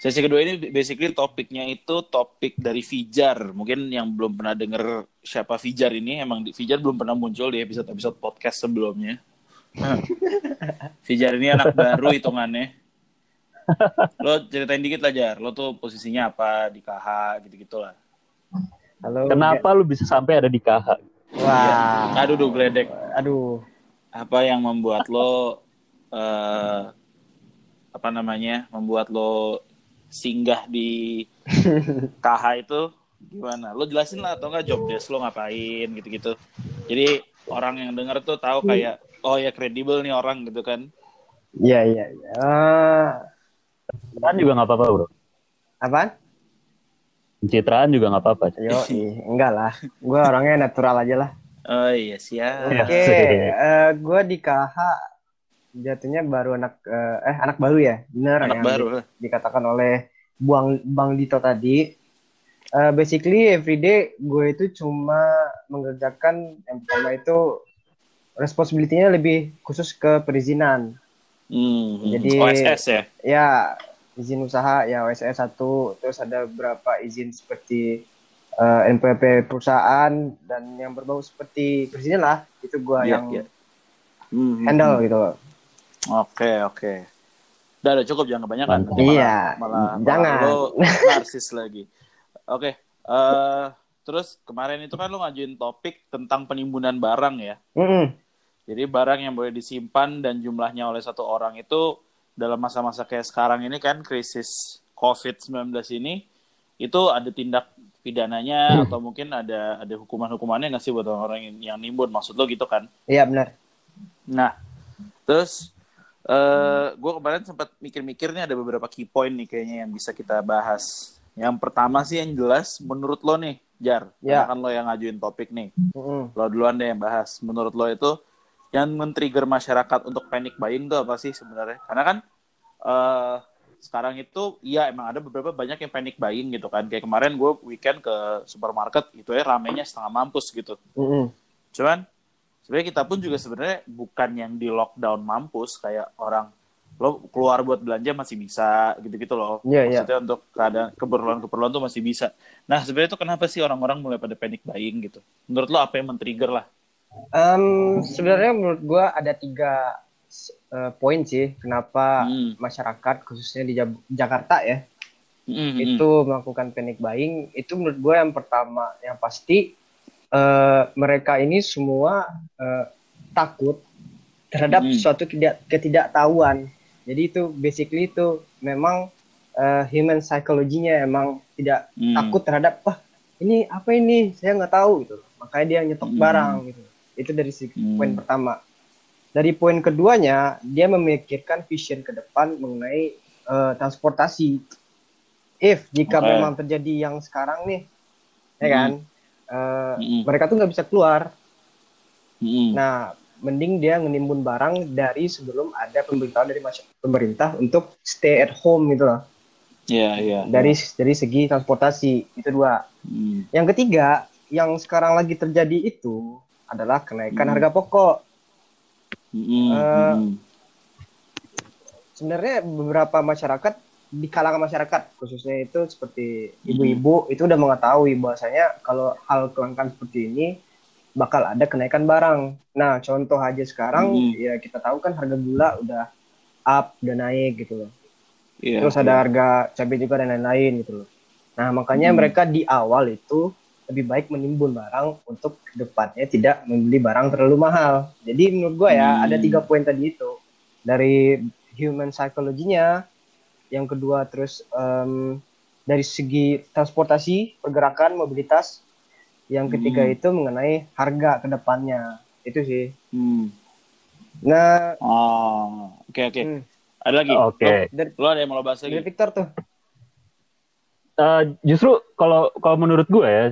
Sesi kedua ini basically topiknya itu topik dari Fijar. Mungkin yang belum pernah denger siapa Fijar ini, emang Fijar belum pernah muncul di episode-episode podcast sebelumnya. Fijar ini anak baru hitungannya. Lo ceritain dikit lah Jar, lo tuh posisinya apa di KH gitu-gitu lah. Halo. Kenapa lu bisa sampai ada di KH? Wah. Aduh, duh, geledek. Aduh. Apa yang membuat lo, eh apa namanya, membuat lo singgah di KH itu gimana? Lo jelasin lah atau enggak job desk lo ngapain gitu-gitu. Jadi orang yang denger tuh tahu kayak oh ya kredibel nih orang gitu kan. Iya, iya, iya. Eh, Pencitraan juga nggak apa-apa bro. apaan? Pencitraan juga nggak apa-apa. Yo, enggak lah. Gue orangnya natural aja lah. Oh iya siap. Iya. Oke, eh gue di KH jatuhnya baru anak eh, eh anak baru ya, bener Anak yang baru di- lah. dikatakan oleh Buang Bang Dito tadi. Eh, basically everyday gue itu cuma mengerjakan yang pertama itu responsibility-nya lebih khusus ke perizinan. Hmm, Jadi- OSS ya. Ya, izin usaha ya OSS satu, terus ada beberapa izin seperti eh, NPWP perusahaan dan yang berbau seperti perizinan lah, itu gue Iya, yang iya. Hmm, handle hmm. gitu. Oke oke. Udah, udah cukup jangan kebanyakan. Malah- Iya, malah, jangan. Malah lo narsis lagi. Oke. eh terus kemarin itu kan lo ngajuin topik tentang penimbunan barang ya. Mm-mm. Jadi barang yang boleh disimpan dan jumlahnya oleh satu orang itu dalam masa-masa kayak sekarang ini kan krisis COVID-19 ini itu ada tindak pidananya atau mungkin ada ada hukuman-hukumannya nggak sih buat orang yang, yang nimbun maksud lo gitu kan? Iya benar. Nah, terus eh gue kemarin sempat mikir-mikir nih ada beberapa key point nih kayaknya yang bisa kita bahas. Yang pertama sih yang jelas menurut lo nih, Jar, Ya. karena kan lo yang ngajuin topik nih. Mm-mm. Lo duluan deh yang bahas. Menurut lo itu yang men-trigger masyarakat untuk panic buying itu apa sih sebenarnya? Karena kan eh sekarang itu ya emang ada beberapa banyak yang panic buying gitu kan. Kayak kemarin gue weekend ke supermarket itu ya ramenya setengah mampus gitu. Mm-mm. Cuman sebenarnya kita pun juga sebenarnya bukan yang di lockdown mampus kayak orang lo keluar buat belanja masih bisa gitu-gitu loh. Iya, iya. Maksudnya untuk keadaan keperluan-keperluan tuh masih bisa. Nah, sebenarnya itu kenapa sih orang-orang mulai pada panic buying gitu? Menurut lo apa yang men-trigger lah? Em, sebenarnya menurut gua ada tiga eh, poin sih kenapa Hmm. masyarakat khususnya di Jab- Jakarta ya Mm, mm, itu melakukan panic buying itu menurut gue yang pertama yang pasti eh, mereka ini semua eh, takut terhadap Hmm. suatu tidak ketidaktahuan jadi itu basically itu memang eh, human psychology-nya emang tidak mm. takut terhadap wah ini apa ini saya nggak tahu gitu makanya dia nyetok Hmm. barang gitu itu dari segi Hmm. poin pertama dari poin keduanya dia memikirkan vision ke depan mengenai eh, transportasi if jika Oke. memang terjadi yang sekarang nih ya Hmm. Mm, mereka tuh nggak bisa keluar. Mm, nah mending dia ngenimbun barang dari sebelum ada pemberitahuan dari pemerintah untuk stay at home gitu loh. Iya, iya. dari dari segi transportasi itu dua. Mm, Yang ketiga, yang sekarang lagi terjadi itu adalah kenaikan Hmm. harga pokok. mm, Eh, mm, Sebenarnya beberapa masyarakat di kalangan masyarakat khususnya itu seperti ibu-ibu itu udah mengetahui bahwasanya kalau hal kelangkaan seperti ini bakal ada kenaikan barang. Nah, contoh aja sekarang Hmm. ya kita tahu kan harga gula udah up, udah naik gitu loh. iya, Terus ada iya. harga cabai juga dan lain-lain gitu loh. Nah, makanya Hmm. mereka di awal itu lebih baik menimbun barang untuk ke depannya tidak membeli barang terlalu mahal. Jadi menurut gua ya Hmm. ada tiga poin tadi itu dari human psychology-nya, yang kedua terus em, dari segi transportasi, pergerakan, mobilitas, yang ketiga Hmm. itu mengenai harga ke depannya itu sih. Mm. Nah, Oh, oke oke. hmm, Ada lagi? Oke. dari, Lo, lo ada yang mau lo bahas dari lagi? Victor tuh. Eh, justru kalau kalau menurut gue ya,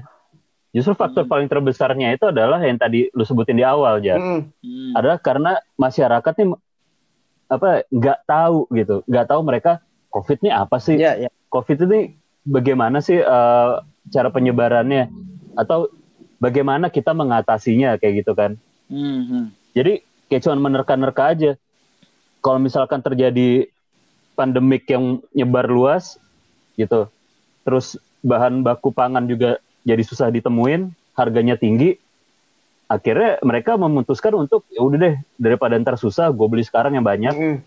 justru faktor Hmm. paling terbesarnya itu adalah yang tadi lu sebutin di awal ya. Hmm, Mm, Adalah karena masyarakat nih apa nggak tahu gitu, nggak tahu mereka COVID ini apa sih? ya, ya. COVID ini bagaimana sih eh, cara penyebarannya atau bagaimana kita mengatasinya kayak gitu kan? mm, mm. Jadi kayak cuman menerka-nerka aja. Kalau misalkan terjadi pandemik yang nyebar luas, gitu. Terus bahan baku pangan juga jadi susah ditemuin, harganya tinggi. Akhirnya mereka memutuskan untuk ya udah deh daripada ntar susah, gue beli sekarang yang banyak, Mm,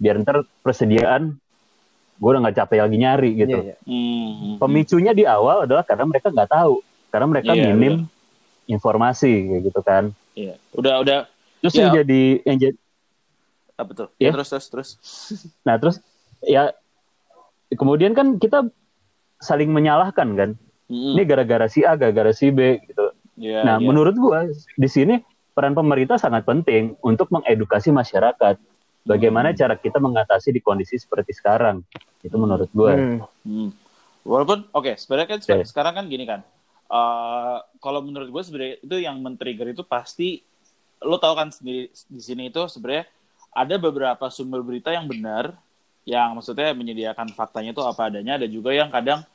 biar ntar persediaan gue udah nggak capek lagi nyari gitu. iya, iya. Hmm. Pemicunya di awal adalah karena mereka nggak tahu, karena mereka Iya, minim informasi kayak gitu kan. Iya. Udah udah Terus Iya. yang jadi yang jadi apa tuh? Iya. Ya, terus terus terus. Nah terus ya kemudian kan kita saling menyalahkan kan. Mm-mm. Ini gara-gara si A, gara-gara si B gitu. Iya, nah iya. menurut gua di sini peran pemerintah sangat penting untuk mengedukasi masyarakat. Bagaimana Hmm. cara kita mengatasi di kondisi seperti sekarang. Itu menurut gua. Hmm. Hmm. Walaupun oke, sebenarnya kan Oke. sekarang kan gini kan. eh kalau menurut gue sebenarnya itu yang men-trigger itu pasti lo tau kan sendiri di sini itu sebenarnya ada beberapa sumber berita yang benar yang maksudnya menyediakan faktanya itu apa adanya ada juga yang kadang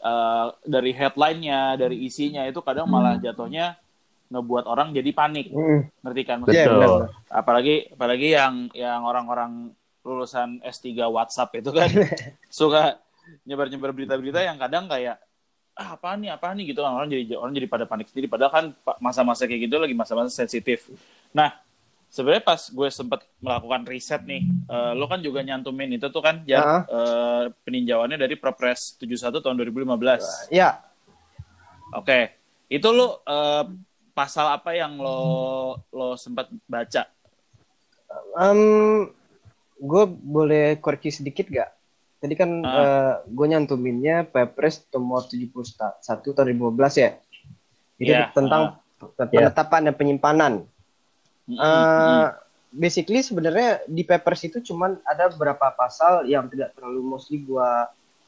eh, dari headline-nya, dari isinya itu kadang malah jatuhnya ngebuat orang jadi panik. Mm. Ngerti kan Iya, maksudnya? Betul. benar. apalagi apalagi yang yang orang-orang lulusan S3 WhatsApp itu kan suka nyebar-nyebar berita-berita yang kadang kayak ah apa nih apa nih gitu orang jadi orang jadi pada panik sendiri padahal kan masa-masa kayak gitu lagi masa-masa sensitif. Nah, sebenarnya pas gue sempat melakukan riset nih, eh, lo kan juga nyantumin itu tuh kan ya Ah. eh, peninjauannya dari Perpres 71 tahun 2015. Ya, Oke. Itu lo eh, pasal apa yang lo lo sempat baca? gue boleh koreksi sedikit gak? Tadi kan Ah. gue nyantuminnya Perpres nomor 71 tahun 2015 ya. Itu Iya, tentang penetapan dan penyimpanan. Mm-mm, Eh, mm-mm. basically sebenarnya di Perpres itu cuman ada beberapa pasal yang tidak terlalu mostly gue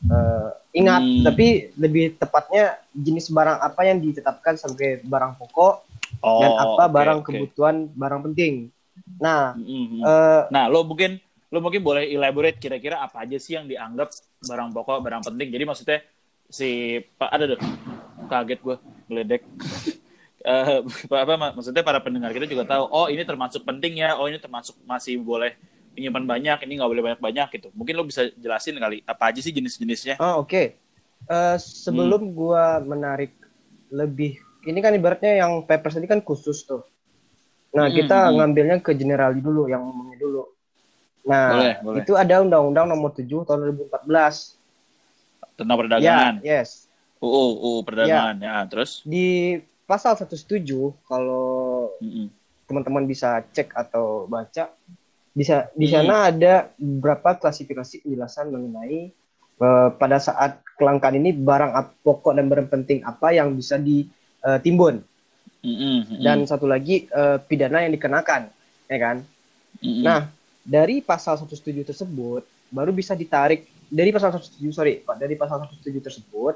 eh, ingat, Hmm. tapi lebih tepatnya jenis barang apa yang ditetapkan sebagai barang pokok Oh, dan apa oke, barang oke. kebutuhan barang penting. Nah, Mm-mm. eh, Nah, lo mungkin lo mungkin boleh elaborate kira-kira apa aja sih yang dianggap barang pokok, barang penting. Jadi maksudnya si Pak ada deh kaget gue meledek. Eh, apa, apa maksudnya para pendengar kita juga tahu oh ini termasuk penting ya oh ini termasuk masih boleh menyimpan banyak ini nggak boleh banyak banyak gitu mungkin lo bisa jelasin kali apa aja sih jenis-jenisnya Oh oke. Eh, sebelum gua menarik lebih, ini kan ibaratnya yang papers tadi kan khusus tuh. Nah Hmm, kita hmm. ngambilnya ke general dulu, yang umumnya dulu. Nah Boleh, boleh. itu ada undang-undang nomor 7 tahun 2014. tentang perdagangan Ya, yes. UU UU perdagangan ya, terus Di pasal 107 kalau Mm-mm. teman-teman bisa cek atau baca, bisa di Hmm. sana ada beberapa klasifikasi penjelasan mengenai eh, pada saat kelangkaan ini barang pokok dan barang penting apa yang bisa ditimbun Mm-mm, mm-mm, dan satu lagi eh, pidana yang dikenakan, ya kan? mm-mm. Nah, dari pasal 107 tersebut baru bisa ditarik dari pasal 107 sorry Pak, dari pasal 107 tersebut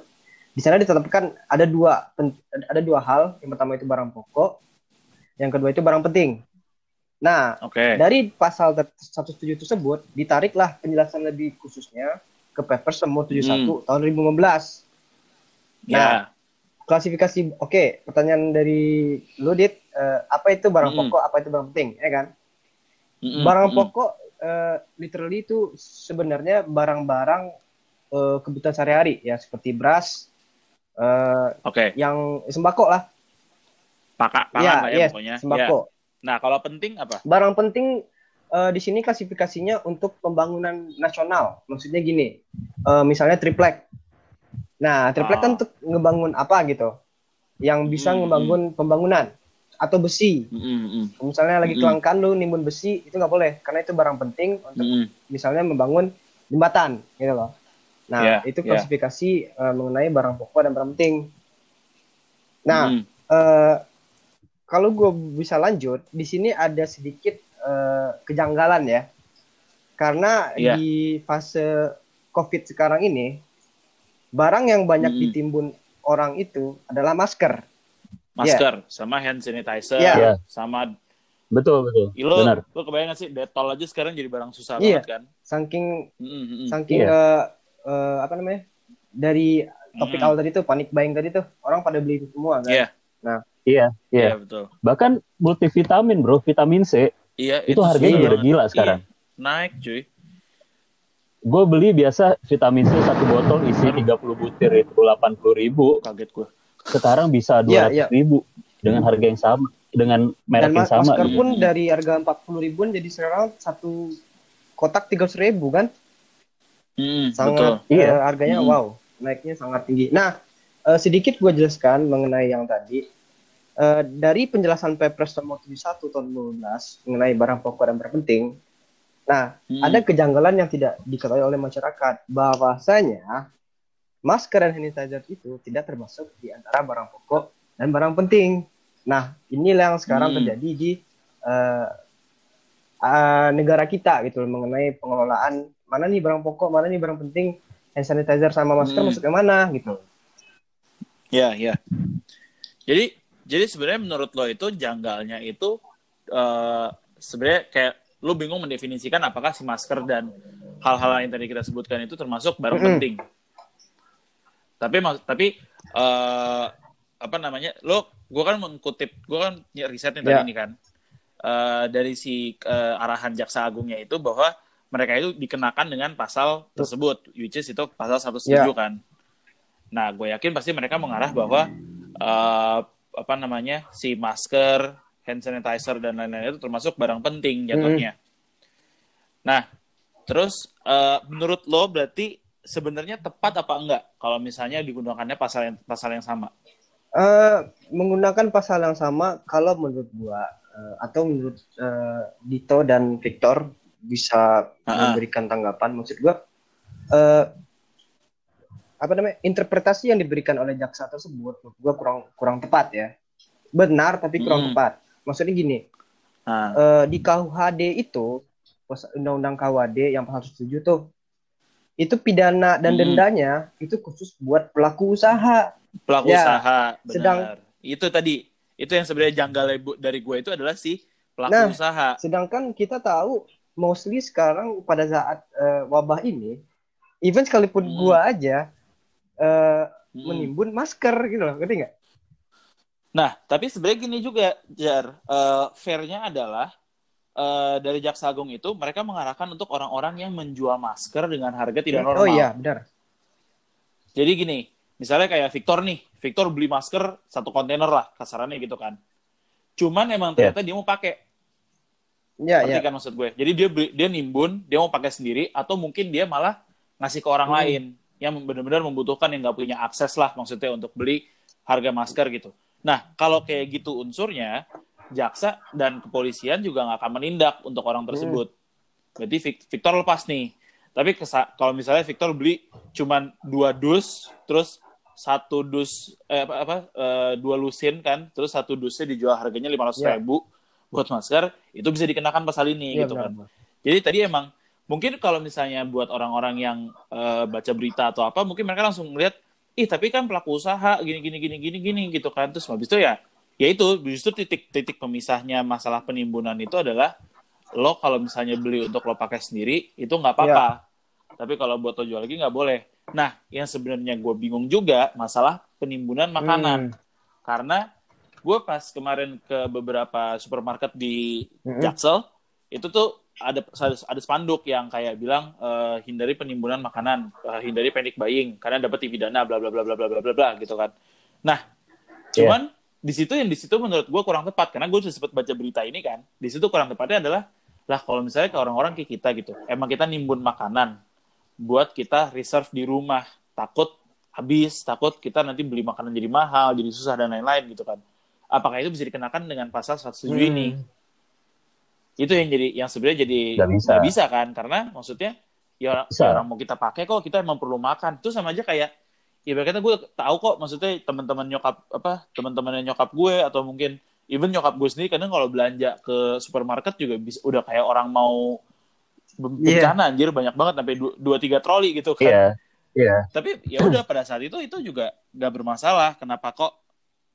di sana ditetapkan ada dua ada dua hal. Yang pertama itu barang pokok, yang kedua itu barang penting. Nah, oke dari pasal ter- 107 tersebut ditariklah penjelasan lebih khususnya ke Perpres nomor 71 tahun 2015. ya Nah, klasifikasi oke, pertanyaan dari Ludit eh, apa itu barang Mm-mm. pokok, apa itu barang penting, ya kan? Mm-mm, Barang mm-mm. pokok eh, literally itu sebenarnya barang-barang eh, kebutuhan sehari-hari ya seperti beras eh, oke yang sembako lah. Paka, pangan ya, lah ya yes, pokoknya sembako. Ya. Nah kalau penting apa Barang penting eh, di sini klasifikasinya untuk pembangunan nasional. Maksudnya gini, eh, misalnya triplek. Nah, triplek Ah. kan untuk ngebangun apa gitu? Yang bisa Hmm, ngebangun pembangunan atau besi. Mm-mm, mm-mm. Misalnya lagi Hmm. kelangkaan lu nimbun besi itu nggak boleh karena itu barang penting untuk Mm-mm. misalnya membangun jembatan gitu loh. Nah, Ya, itu ya. klasifikasi eh, mengenai barang pokok dan barang penting. Nah, Mm-mm. eh, kalau gue bisa lanjut, di sini ada sedikit eh, kejanggalan ya. Karena Iya. di fase COVID sekarang ini, barang yang banyak Mm-mm. ditimbun orang itu adalah masker. masker sama hand sanitizer. Iya. sama Betul betul. Lo Benar. lo kebayang gak sih detol aja sekarang jadi barang susah Iya. banget kan Saking mm-mm. saking Iya. eh, eh, apa namanya? Dari topik Mm-mm. awal tadi tuh panik buying tadi tuh orang pada beli itu semua kan. Iya. Iya, iya. iya betul Bahkan multivitamin, Bro, vitamin C iya itu harganya susah juga udah gila sekarang. Iya, naik cuy gue beli biasa vitamin C satu botol isi 30 butir itu 80 ribu. Kaget gue. Sekarang bisa 200 Iya, iya. ribu dengan harga yang sama, dengan merek Dan yang ma- sama. masker gitu. pun dari harga 40 ribuan jadi sekarang satu kotak 300 ribu kan? Hmm, betul. Sangat Iya. eh, harganya Hmm. wow, naiknya sangat tinggi. Nah, eh, sedikit gue jelaskan mengenai yang tadi. Eh, dari penjelasan Perpres nomor 71 tahun 2015 mengenai barang pokok dan barang penting. Nah, Hmm. ada kejanggalan yang tidak diketahui oleh masyarakat bahwasanya masker dan sanitizer itu tidak termasuk di antara barang pokok dan barang penting. Nah, inilah yang sekarang Hmm. terjadi di eh, eh, negara kita gitu mengenai pengelolaan mana nih barang pokok, mana nih barang penting, hand sanitizer sama masker Hmm. masuk ke mana gitu. Ya, ya. Jadi, jadi sebenarnya menurut lo itu janggalnya itu eh sebenarnya kayak lo bingung mendefinisikan apakah si masker dan hal-hal yang tadi kita sebutkan itu termasuk barang Mm-mm. penting. Tapi tapi eh apa namanya? Lo, gue kan mengkutip, gue kan riset nih tadi Ya. nih kan eh, dari si eh, arahan jaksa agungnya itu bahwa mereka itu dikenakan dengan pasal tersebut, which is itu pasal 107 kan. Nah, gue yakin pasti mereka mengarah bahwa eh, apa namanya si masker, hand sanitizer dan lain-lain itu termasuk barang penting jatuhnya. Nah, terus eh, menurut lo berarti sebenarnya tepat apa enggak kalau misalnya digunakannya pasal yang pasal yang sama? Eh, menggunakan pasal yang sama kalau menurut gua eh, atau menurut eh, Dito dan Victor bisa Ah. memberikan tanggapan maksud gua eh, apa namanya interpretasi yang diberikan oleh jaksa tersebut gua kurang kurang tepat ya benar tapi kurang Hmm. tepat maksudnya gini Nah, eh, di KUHD itu undang-undang KUHD yang pasal 7 tuh itu pidana dan Hmm. dendanya itu khusus buat pelaku usaha pelaku ya, usaha benar. sedang- itu tadi itu yang sebenarnya janggal dari gue itu adalah si pelaku Nah, usaha. Sedangkan kita tahu mostly sekarang pada saat eh, wabah ini, even sekalipun Hmm. gua aja eh, Hmm. menimbun masker gitu loh, ngerti nggak? Nah, tapi sebenarnya gini juga, Jar. Eh, fairnya adalah eh, dari Jaksa Agung itu mereka mengarahkan untuk orang-orang yang menjual masker dengan harga tidak normal. Oh iya, benar. Jadi gini, misalnya kayak Victor nih, Victor beli masker satu kontainer lah, kasarannya gitu kan. Cuman emang ternyata dia mau pakai, Iya, ngerti iya. kan maksud gue? Jadi dia beli, dia nimbun, dia mau pakai sendiri, atau mungkin dia malah ngasih ke orang Hmm. lain yang benar-benar membutuhkan yang nggak punya akses lah maksudnya untuk beli harga masker gitu. Nah, kalau kayak gitu unsurnya, jaksa dan kepolisian juga nggak akan menindak untuk orang tersebut. Berarti Vic- Victor lepas nih. Tapi kalau misalnya Victor beli cuman dua dus, terus satu dus eh, apa, apa eh, dua lusin kan, terus satu dusnya dijual harganya lima ratus ribu buat masker, itu bisa dikenakan pasal ini Iya, gitu benar, kan. benar. Jadi tadi emang mungkin kalau misalnya buat orang-orang yang eh, baca berita atau apa, mungkin mereka langsung ngeliat, ih tapi kan pelaku usaha gini gini gini gini gini gitu kan. Terus habis itu ya, ya itu justru titik-titik pemisahnya masalah penimbunan itu adalah lo kalau misalnya beli untuk lo pakai sendiri itu nggak apa-apa. Tapi kalau buat lo jual lagi nggak boleh. Nah, yang sebenarnya gue bingung juga masalah penimbunan makanan Hmm. karena gue pas kemarin ke beberapa supermarket di Mm-mm. Jaksel itu tuh ada ada, spanduk yang kayak bilang eh, hindari penimbunan makanan, eh, hindari panic buying karena dapat pidana bla bla bla bla bla bla bla bla gitu kan. Nah, cuman di situ yang di situ menurut gue kurang tepat karena gue sudah sempat baca berita ini kan. Di situ kurang tepatnya adalah lah kalau misalnya ke orang-orang kayak kita gitu, emang kita nimbun makanan buat kita reserve di rumah, takut habis, takut kita nanti beli makanan jadi mahal, jadi susah dan lain-lain gitu kan. Apakah itu bisa dikenakan dengan pasal 107 ini? Itu yang jadi yang sebenarnya jadi Nggak bisa. nggak bisa kan karena maksudnya ya orang, Bisa. ya orang mau kita pakai kok kita emang perlu makan. Itu sama aja kayak ya kata gue tahu kok maksudnya teman-teman nyokap apa teman-teman nyokap gue atau mungkin even nyokap gue sendiri kadang kalau belanja ke supermarket juga bisa udah kayak orang mau Iya. bencana anjir banyak banget sampai dua, dua tiga troli gitu kan Iya, iya. tapi ya udah pada saat itu itu juga nggak bermasalah kenapa kok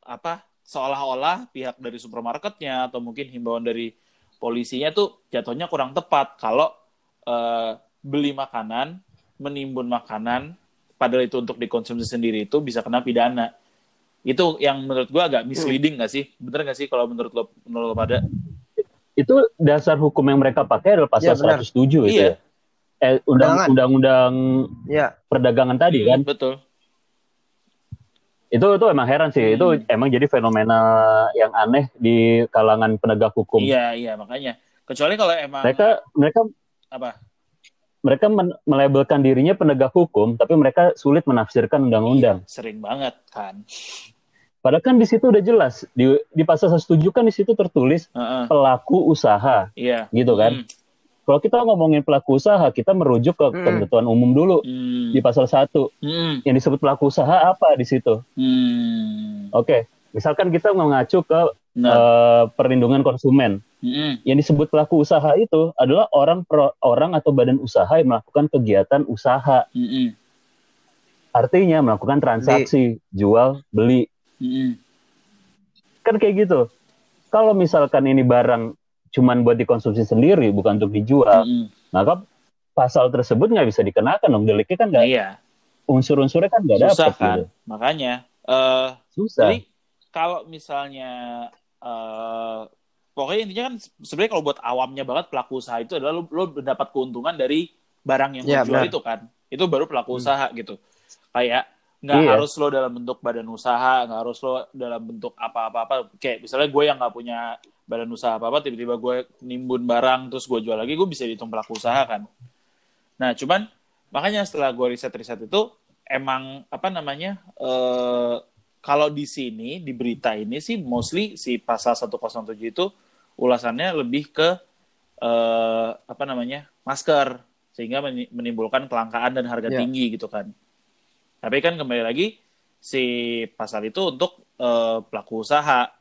apa seolah-olah pihak dari supermarketnya atau mungkin himbauan dari polisinya tuh jatuhnya kurang tepat kalau eh, beli makanan menimbun makanan padahal itu untuk dikonsumsi sendiri itu bisa kena pidana itu yang menurut gua agak misleading nggak sih bener nggak sih kalau menurut lo menurut lo pada Itu dasar hukum yang mereka pakai adalah pasal Iya, benar. 107 itu Iya. ya. eh undang-undang Ya. perdagangan tadi kan Betul. Itu itu emang heran sih Hmm. itu emang jadi fenomena yang aneh di kalangan penegak hukum Iya, iya, makanya. Kecuali kalau emang mereka mereka apa? mereka men- melabelkan dirinya penegak hukum tapi mereka sulit menafsirkan undang-undang Iya, sering banget kan. padahal kan di situ udah jelas di di pasal 107 kan di situ tertulis Heeh. pelaku usaha Iya. gitu kan Hmm. Kalau kita ngomongin pelaku usaha kita merujuk ke Hmm. ketentuan umum dulu Hmm. di pasal 1 Hmm. yang disebut pelaku usaha apa di situ Hmm. oke misalkan kita mengacu ke Nah. eh, perlindungan konsumen Hmm. yang disebut pelaku usaha itu adalah orang pro- orang atau badan usaha yang melakukan kegiatan usaha Hmm. artinya melakukan transaksi jual beli Hmm. kan kayak gitu kalau misalkan ini barang cuman buat dikonsumsi sendiri bukan untuk dijual Hmm. maka pasal tersebut nggak bisa dikenakan dong deliknya kan nggak Iya, unsur-unsurnya kan nggak susah dapat kan. gitu. Makanya eh susah Jadi kalau misalnya eh pokoknya intinya kan sebenarnya kalau buat awamnya banget pelaku usaha itu adalah lo, lo mendapat keuntungan dari barang yang lo Ya, jual benar. itu kan. Itu baru pelaku Hmm. usaha gitu. Kayak nggak Iya. harus lo dalam bentuk badan usaha, nggak harus lo dalam bentuk apa-apa-apa. Kayak misalnya gue yang nggak punya badan usaha apa-apa, tiba-tiba gue nimbun barang terus gue jual lagi, gue bisa dihitung pelaku usaha kan. Nah, cuman makanya setelah gue riset-riset itu emang apa namanya eh kalau di sini di berita ini sih mostly si pasal 107 itu ulasannya lebih ke eh apa namanya masker sehingga meni- menimbulkan kelangkaan dan harga Ya. tinggi gitu kan. Tapi kan kembali lagi si pasal itu untuk eh, pelaku usaha.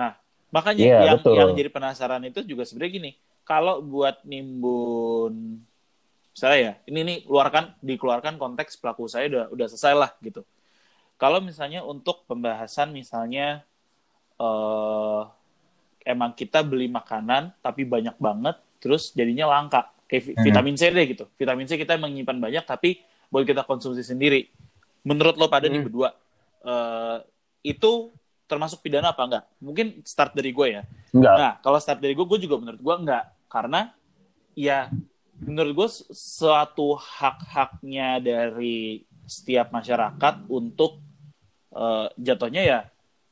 Nah, makanya Iya, yang betul. yang jadi penasaran itu juga sebenarnya gini, kalau buat nimbun misalnya ya, ini nih keluarkan dikeluarkan konteks pelaku usaha udah udah selesai lah gitu. Kalau misalnya untuk pembahasan misalnya eh emang kita beli makanan tapi banyak banget terus jadinya langka kayak vi- Hmm. vitamin C deh gitu. Vitamin C kita menyimpan banyak tapi boleh kita konsumsi sendiri. Menurut lo pada nih Hmm. berdua eh itu termasuk pidana apa enggak? Mungkin start dari gue ya. enggak Nah, kalau start dari gue, gue juga menurut gue enggak. Karena ya menurut gue su- suatu hak-haknya dari setiap masyarakat untuk eh, jatuhnya ya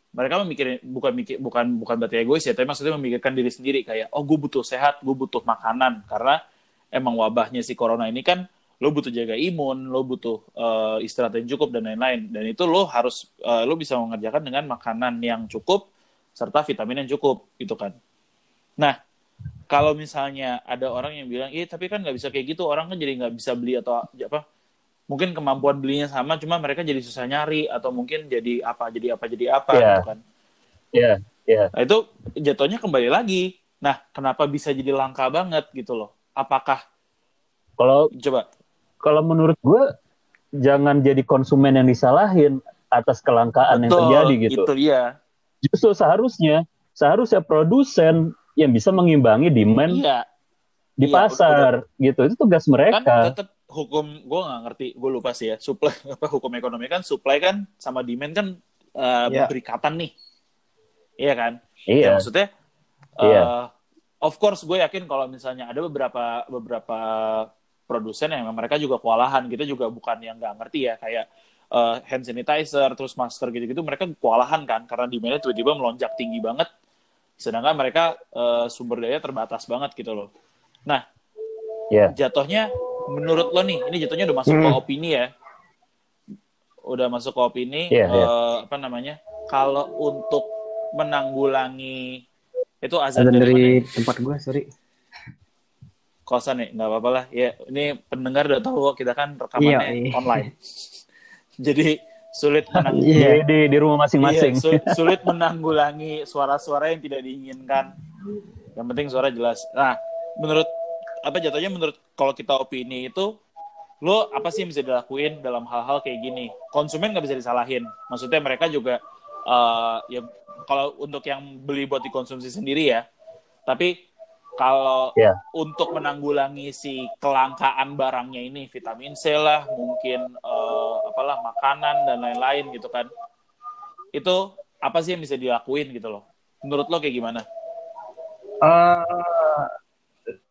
mereka memikirin bukan mikir bukan bukan berarti egois ya, tapi maksudnya memikirkan diri sendiri kayak oh gue butuh sehat, gue butuh makanan karena emang wabahnya si corona ini kan lo butuh jaga imun, lo butuh eh, istirahat yang cukup dan lain-lain dan itu lo harus eh, lo bisa mengerjakan dengan makanan yang cukup serta vitamin yang cukup gitu kan. Nah kalau misalnya ada orang yang bilang, iya tapi kan nggak bisa kayak gitu, orang kan jadi nggak bisa beli atau apa? Mungkin kemampuan belinya sama, cuma mereka jadi susah nyari atau mungkin jadi apa, jadi apa, jadi apa Iya. gitu kan. Iya, iya. Nah itu jatuhnya kembali lagi. Nah kenapa bisa jadi langka banget gitu loh? Apakah kalau coba? Kalau menurut gue jangan jadi konsumen yang disalahin atas kelangkaan yang Betul, terjadi gitu Itu dia. justru seharusnya seharusnya produsen yang bisa mengimbangi demand Iya. di Iya, pasar gitu itu tugas Kan mereka tetap hukum gue nggak ngerti, gue lupa sih ya. Supply apa hukum ekonomi kan supply kan sama demand kan eh, Iya. berikatan nih. Iya kan? Ya, iya maksudnya, Iya. eh, of course gue yakin kalau misalnya ada beberapa beberapa produsen yang mereka juga kewalahan, kita juga bukan yang nggak ngerti ya, kayak eh, hand sanitizer, terus masker gitu-gitu, mereka kewalahan kan, karena demandnya tiba-tiba melonjak tinggi banget, sedangkan mereka eh, sumber daya terbatas banget gitu loh. Nah, Iya. jatuhnya menurut lo nih, ini jatuhnya udah masuk ke Hmm. opini ya, udah masuk ke opini, Iya, iya. eh, apa namanya? Kalau untuk menanggulangi itu azan Azan dari, dari ya? tempat gue, sorry. Kosan nih, nggak apa-apa lah. Ya, ini pendengar udah tahu kita kan rekamannya Iya, iya. online. Jadi sulit menang Iya. di, di di rumah masing-masing Iya, su- sulit menanggulangi suara-suara yang tidak diinginkan. Yang penting suara jelas. Nah, menurut apa jatuhnya menurut kalau kita opini itu lo apa sih yang bisa dilakuin dalam hal-hal kayak gini? Konsumen nggak bisa disalahin. Maksudnya mereka juga eh, ya kalau untuk yang beli buat dikonsumsi sendiri ya. Tapi kalau Iya. untuk menanggulangi si kelangkaan barangnya ini vitamin C lah, mungkin eh, apalah makanan dan lain-lain gitu kan. Itu apa sih yang bisa dilakuin gitu loh? Menurut lo kayak gimana? Eh,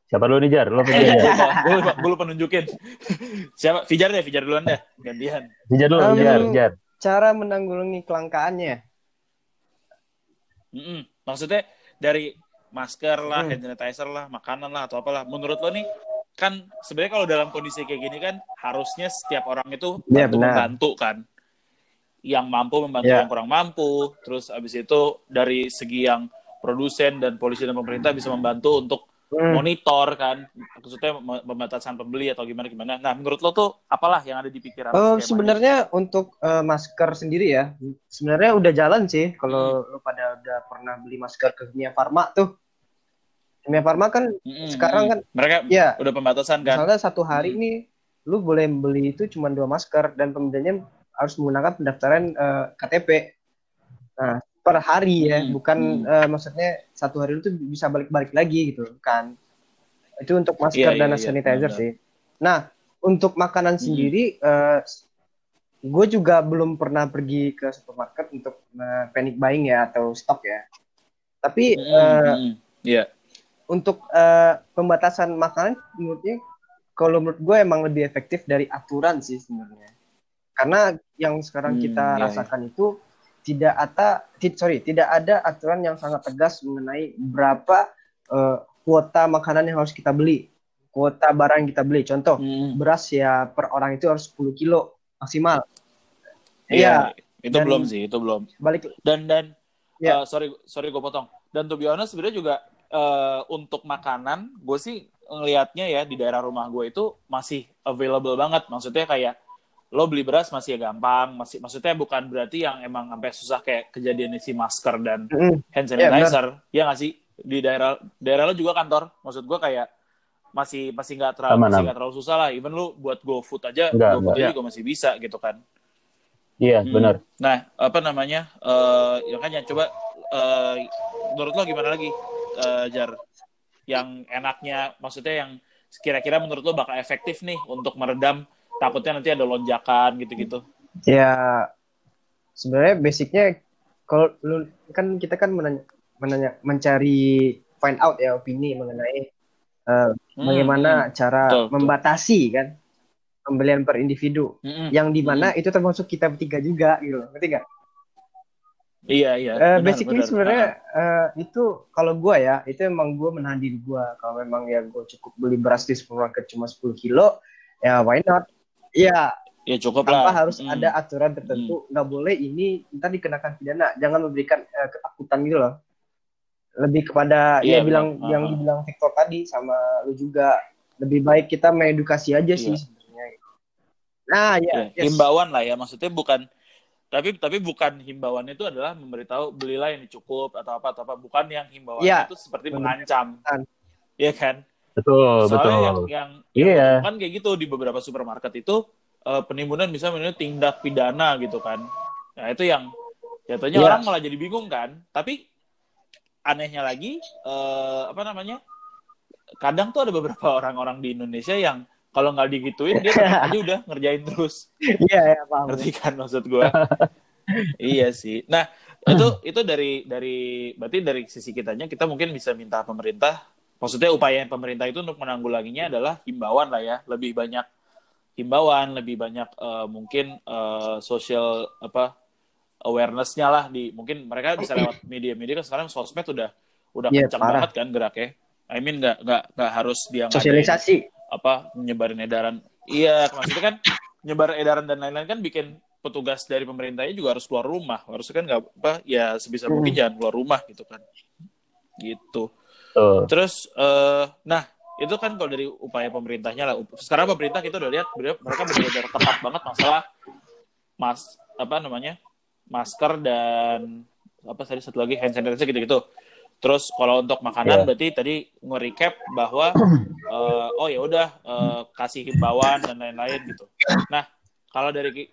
Siapa dulu nih Jar? Lo Fijar gue ya? gue lupa, nunjukin. Siapa? Fijar deh, Fijar duluan deh. Gantian. Fijar dulu, Um, Jar, Jar. Cara menanggulangi kelangkaannya. Mm-mm. Maksudnya dari masker lah, Hmm. hand sanitizer lah, makanan lah, atau apalah. Menurut lo nih, kan sebenarnya kalau dalam kondisi kayak gini kan harusnya setiap orang itu Iya, bantu membantu kan. Yang mampu membantu Iya. yang kurang mampu. Terus abis itu dari segi yang produsen dan polisi dan pemerintah bisa membantu untuk Hmm. monitor kan. Maksudnya pembatasan pembeli atau gimana gimana. Nah, menurut lo tuh apalah yang ada di pikiran? Skemanya? sebenarnya untuk eh, masker sendiri ya, sebenarnya udah jalan sih. Kalau Hmm. lu pada udah pernah beli masker ke Kimia Farma tuh, Kimia Farma kan Mm-mm, sekarang mm-mm. kan, mereka ya, udah pembatasan kan. misalnya satu hari Hmm. nih, lu boleh beli itu cuma dua masker dan pembeliannya harus menggunakan pendaftaran eh, KTP. Nah, per hari ya, Hmm, bukan hmm. eh, maksudnya satu hari itu bisa balik-balik lagi gitu, kan? Itu untuk masker Iya, dan iya, iya, sanitizer benar. sih. Nah, untuk makanan Hmm. sendiri, gue juga belum pernah pergi ke supermarket untuk eh, panic buying ya atau stok ya. Tapi Mm-mm, eh, mm-mm. Iya. untuk eh, pembatasan makanan, menurutnya kalau menurut gue emang lebih efektif dari aturan sih sebenarnya. Karena yang sekarang Hmm, kita iya, iya. rasakan itu tidak ada, sorry, tidak ada aturan yang sangat tegas mengenai berapa eh, kuota makanan yang harus kita beli, kuota barang yang kita beli. Contoh, Mm-mm. beras ya per orang itu harus 10 kilo maksimal. Iya, Iya, itu dan- belum sih, itu belum. balik Dan dan Iya. eh, sorry sorry gue potong. Dan to be honest sebenarnya juga eh, untuk makanan gue sih ngelihatnya ya di daerah rumah gue itu masih available banget. Maksudnya kayak lo beli beras masih ya gampang, masih maksudnya bukan berarti yang emang sampai susah kayak kejadian isi masker dan Mm, hand Iya, sanitizer. ya nggak sih di daerah daerah lo juga kantor. Maksud gue kayak masih masih nggak terlalu Aman, masih nggak terlalu susah lah. Even lu buat GoFood aja, Enggak, GoFood enggak. aja juga masih bisa gitu kan. Iya, Hmm. benar. Nah, apa namanya? Eh, ya kan ya coba eh, menurut lo gimana lagi, eh, Jar? Yang enaknya, maksudnya yang kira-kira menurut lo bakal efektif nih untuk meredam takutnya nanti ada lonjakan gitu-gitu. Ya sebenarnya basicnya kalau lu kan kita kan menanya, menanya mencari find out ya opini mengenai eh, Hmm, bagaimana cara Betul, betul. membatasi kan pembelian per individu hmm, hmm, yang di mana itu termasuk kita bertiga juga gitu ngerti nggak? Iya, iya. Eh, benar, basically benar. sebenarnya eh, itu kalau gua ya itu emang gua menahan diri gua kalau memang ya gua cukup beli beras di supermarket cuma 10 kilo ya why not? Ya ya cukup tanpa lah. harus Hmm. ada aturan tertentu nggak boleh ini ntar dikenakan pidana jangan memberikan eh, ketakutan gitu loh lebih kepada Iya, ya bilang benar. yang Ah. dibilang Victor tadi sama lu juga lebih baik kita mengedukasi aja sih Iya. sebenarnya nah ya Ya, yes. himbauan lah ya maksudnya bukan tapi tapi bukan himbauannya itu adalah memberitahu belilah ini cukup atau apa atau apa bukan yang himbauannya Iya, itu seperti mengancam. Iya kan Betul, soalnya betul. yang yang Iya. kan kayak gitu di beberapa supermarket itu eh, penimbunan bisa menjadi tindak pidana gitu kan nah itu yang jatuhnya Iya. orang malah jadi bingung kan tapi anehnya lagi eh, apa namanya kadang tuh ada beberapa orang-orang di Indonesia yang kalau nggak digituin dia aja udah ngerjain terus iya ya paham ngerti kan maksud gue iya sih nah itu itu dari dari berarti dari sisi kitanya kita mungkin bisa minta pemerintah maksudnya upaya pemerintah itu untuk menanggulanginya adalah himbauan lah ya. Lebih banyak himbauan lebih banyak eh, mungkin eh, social apa awareness-nya lah di mungkin mereka bisa lewat media-media kan sekarang sosmed udah udah Iya, kencang parah. banget kan geraknya. I mean nggak nggak nggak harus dia sosialisasi. apa nyebarin edaran. Iya maksudnya kan nyebar edaran dan lain-lain kan bikin petugas dari pemerintahnya juga harus keluar rumah. Harusnya kan nggak apa ya sebisa mungkin jangan keluar rumah gitu kan. Gitu Betul. terus eh nah itu kan kalau dari upaya pemerintahnya lah sekarang pemerintah kita udah lihat mereka benar-benar ketat banget masalah mas apa namanya masker dan apa tadi satu lagi hand sanitizer gitu-gitu terus kalau untuk makanan Iya. berarti tadi nge-recap bahwa eh, oh ya udah eh, kasih himbauan dan lain-lain gitu nah kalau dari Ki-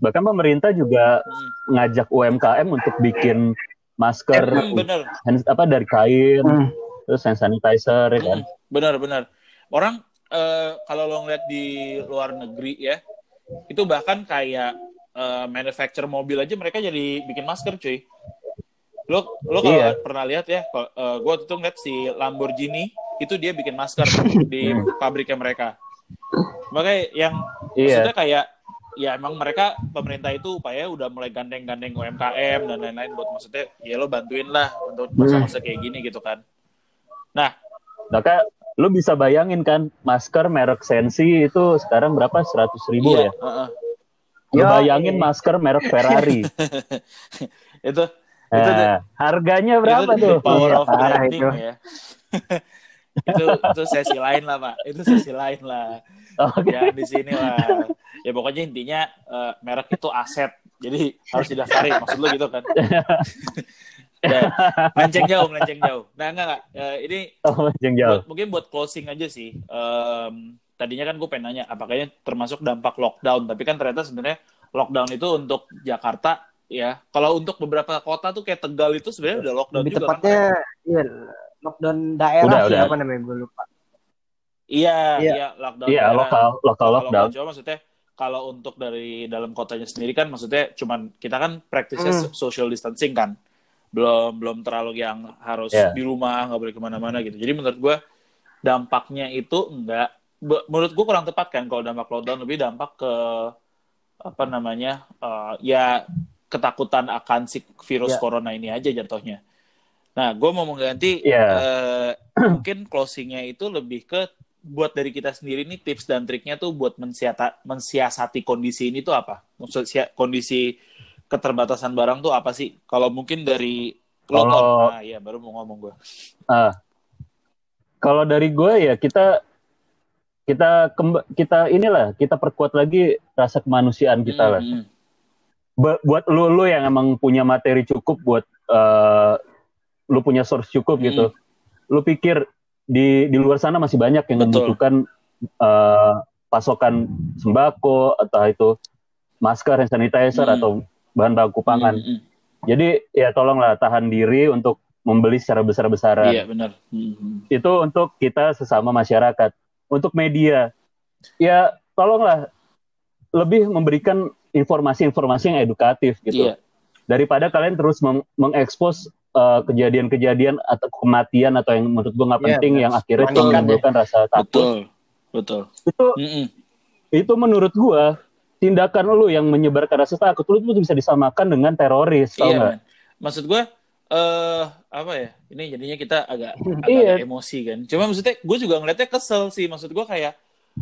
Bahkan pemerintah juga hmm, ngajak UMKM untuk bikin masker hmm, bener hand- apa dari kain, Hmm. terus hand sanitizer ya kan. Mm, benar benar orang eh, kalau lo ngeliat di luar negeri ya itu bahkan kayak eh, manufacture mobil aja mereka jadi bikin masker cuy lo lo kalau Iya. pernah lihat ya gue waktu itu ngeliat si Lamborghini itu dia bikin masker di Hmm. pabriknya mereka. Makanya yang Iya. maksudnya kayak ya emang mereka pemerintah itu upaya udah mulai gandeng-gandeng UMKM dan lain-lain buat maksudnya ya lo bantuin lah untuk masa-masa kayak gini gitu kan. Nah, Maka lu bisa bayangin kan masker merek Sensi itu sekarang berapa? 100 ribu iya, ya? heeh. Lu Yo, bayangin iya. masker merek Ferrari. itu itu Nah, harganya berapa itu tuh? power of branding itu. ya. itu itu sesi lain lah pak itu sesi lain lah Oke. ya di sini lah. Ya pokoknya intinya eh, merek itu aset. Jadi harus didaftarin maksud lu gitu kan. Ya, melenceng jauh melenceng jauh. Nah enggak enggak. Eh, ini Oh, jauh. buat- mungkin buat closing aja sih. Em, tadinya kan gue pengen nanya apakah ini termasuk dampak lockdown? Tapi kan ternyata sebenarnya lockdown itu untuk Jakarta ya. Kalau untuk beberapa kota tuh kayak Tegal itu sebenarnya udah lockdown Lebih juga tepatnya kan iya lockdown daerah Udah, sih udah. apa namanya gue lupa. Iya Iya. iya lockdown Iya, daerah. lokal lokal lockdown. cuma maksudnya kalau untuk dari dalam kotanya sendiri kan maksudnya cuman kita kan praktisnya Hmm. social distancing kan belum belum terlalu yang harus Iya. di rumah nggak boleh ke mana-mana gitu jadi menurut gue dampaknya itu enggak menurut gue kurang tepat kan kalau dampak lockdown lebih dampak ke apa namanya eh, ya ketakutan akan si virus Iya. corona ini aja jatuhnya nah gue mau mengganti Iya. eh, mungkin closingnya itu lebih ke buat dari kita sendiri nih tips dan triknya tuh buat mensiata, mensiasati kondisi ini tuh apa? Maksud kondisi keterbatasan barang tuh apa sih? Kalau mungkin dari lo Kalau- Ton. nah iya baru mau ngomong gue. Ah. Kalau dari gue ya kita kita kita inilah kita perkuat lagi rasa kemanusiaan kita lah. Hmm, hmm. Ba- buat lu lu yang emang punya materi cukup buat eh, lu punya source cukup gitu. Lu pikir di di luar sana masih banyak yang Betul. membutuhkan eh, pasokan sembako atau itu masker, hand sanitizer Hmm. atau bahan baku pangan. Hmm, hmm. Jadi ya tolonglah tahan diri untuk membeli secara besar-besaran. Iya benar. Hmm, hmm. itu untuk kita sesama masyarakat. Untuk media, ya tolonglah lebih memberikan informasi-informasi yang edukatif gitu. Iya. Daripada kalian terus meng- mengekspos uh, kejadian-kejadian atau kematian atau yang menurut gue nggak Iya, penting benar. yang akhirnya Panik kan ya. menimbulkan rasa takut. Betul. Betul. Itu Hmm, hmm. itu menurut gua tindakan lu yang menyebarkan rasa takut lu itu bisa disamakan dengan teroris, tau Iya, nggak? man. Maksud gue eh apa ya? Ini jadinya kita agak agak Iya. emosi kan. Cuma maksudnya gue juga ngeliatnya kesel sih. Maksud gue kayak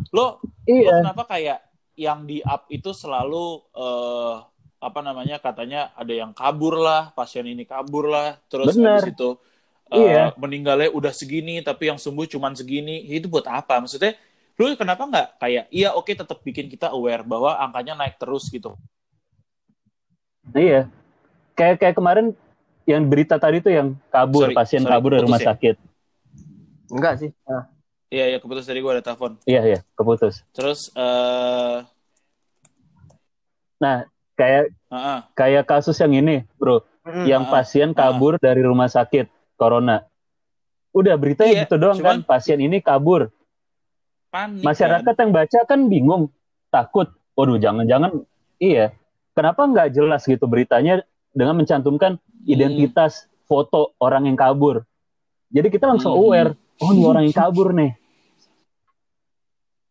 lo lo Iya. kenapa kayak yang di up itu selalu eh apa namanya katanya ada yang kabur lah, pasien ini kabur lah, terus Benar. habis itu eh, Iya. meninggalnya udah segini tapi yang sembuh cuman segini. Itu buat apa? Maksudnya lu kenapa nggak kayak iya oke tetap bikin kita aware bahwa angkanya naik terus gitu. Iya. Kayak kayak kemarin yang berita tadi tuh yang kabur, Sorry, pasien sorry, kabur dari rumah ya? sakit. Enggak sih. Nah, Iya, iya keputus tadi gue ada telepon. Iya, iya, keputus. Terus eh Nah, kayak heeh. kayak kasus yang ini, Bro, mm, yang pasien kabur dari rumah sakit corona. Udah beritanya Iya, gitu doang cuman- kan, pasien ini kabur. panik Masyarakat kan? yang baca kan bingung, takut. Waduh, jangan-jangan iya. Kenapa nggak jelas gitu beritanya dengan mencantumkan Hmm. identitas foto orang yang kabur. Jadi kita langsung Hmm. aware, oh ini orang yang kabur nih.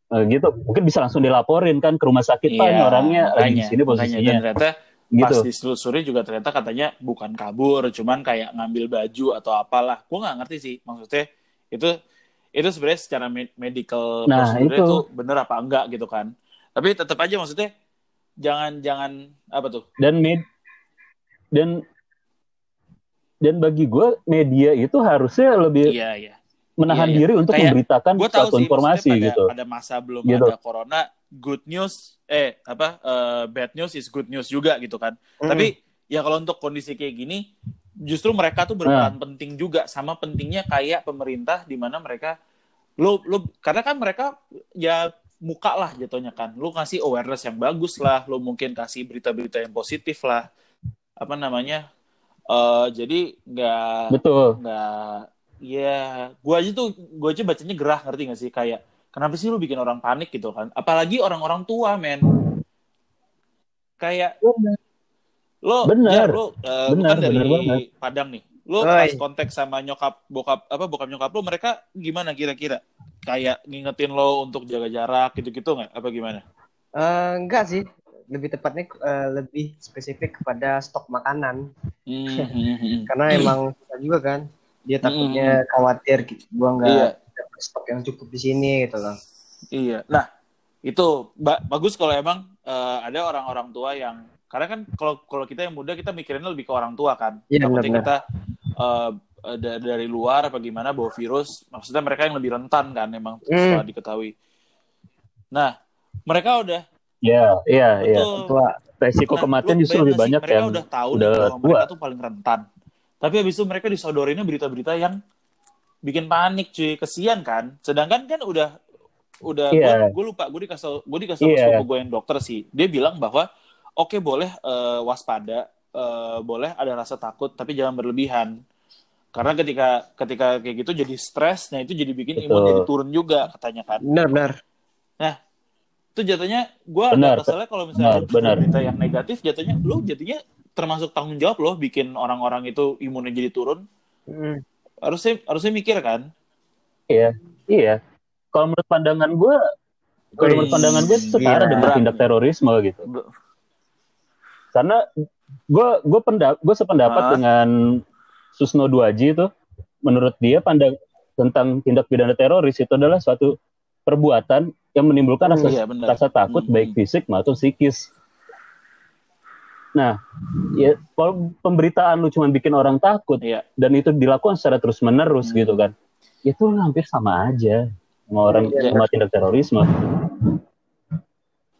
Eh, gitu, mungkin bisa langsung dilaporin kan ke rumah sakit Iya, orangnya lagi di makanya, sini posisinya. Dan ternyata gitu. pas diselusuri juga ternyata katanya bukan kabur, cuman kayak ngambil baju atau apalah. Gue nggak ngerti sih, maksudnya itu itu sebenarnya secara med- medical Nah, prosedurnya itu. itu bener apa enggak gitu kan. Tapi tetap aja maksudnya jangan jangan apa tuh? Dan med dan dan bagi gue media itu harusnya lebih Iya iya. Menahan iya, iya. diri untuk Kayak, memberitakan suatu sih informasi pada, gitu. pada masa belum Gitu. ada corona, good news eh apa eh, bad news is good news juga gitu kan. mm. Tapi ya kalau untuk kondisi kayak gini, justru mereka tuh berperan penting juga sama pentingnya kayak pemerintah di mana mereka lu lu karena kan mereka ya muka lah jatuhnya kan. Lu kasih awareness yang bagus lah, lu mungkin kasih berita-berita yang positif lah. Apa namanya? eh jadi nggak Betul. nggak ya gua aja tuh gua aja bacanya gerah ngerti gak sih kayak kenapa sih lu bikin orang panik gitu kan apalagi orang-orang tua men kayak lo Bener. ya, lo lu Bener, kan dari bener banget. Padang nih Lu Oi. pas konteks sama nyokap bokap apa bokap nyokap lu mereka gimana kira-kira? Kayak ngingetin lo untuk jaga jarak gitu-gitu nggak? Apa gimana? Eh, enggak sih, lebih tepatnya eh, lebih spesifik kepada stok makanan. Hmm, hmm, hmm. Karena emang susah juga kan, dia takutnya khawatir gitu, gua nggak Iya. dapet stok yang cukup di sini gitu loh. Iya. Nah, itu ba- bagus kalau emang eh, ada orang-orang tua yang karena kan kalau kalau kita yang muda kita mikirinnya lebih ke orang tua kan. Iya, Takutnya kita da- dari luar apa gimana bawa virus, maksudnya mereka yang lebih rentan kan emang Hmm. setelah diketahui. Nah, mereka udah Iya, iya, iya. Tua. Resiko Nah, kematian justru lebih banyak mereka yang udah tahu udah tua. mereka tuh paling rentan. Tapi habis itu mereka disodorinnya berita-berita yang bikin panik cuy, kesian kan. Sedangkan kan udah udah Iya. gue lupa gue dikasih gue dikasih sama Iya. gue yang dokter sih. Dia bilang bahwa oke boleh eh, waspada, eh, boleh ada rasa takut tapi jangan berlebihan. Karena ketika ketika kayak gitu jadi stres, nah itu jadi bikin imun jadi turun juga katanya kan Benar-benar. itu jatuhnya gue Benar, agak keselnya kalau misalnya benar, benar. berita yang negatif jatuhnya lu jadinya termasuk tanggung jawab loh bikin orang-orang itu imunnya jadi turun Hmm. harusnya harusnya mikir kan Iya, iya. Kalau menurut pandangan gue, kalau menurut pandangan gue setara gila. dengan tindak terorisme gitu. Karena gue gue pendap gue sependapat Hah? dengan Susno Duaji itu, menurut dia pandang tentang tindak pidana teroris itu adalah suatu perbuatan yang menimbulkan rasa Iya, benar. rasa takut Hmm. baik fisik maupun psikis. Nah, ya kalau pemberitaan lu cuma bikin orang takut Iya. dan itu dilakukan secara terus menerus Hmm. gitu kan, itu hampir sama aja sama orang Iya. sama tindak terorisme.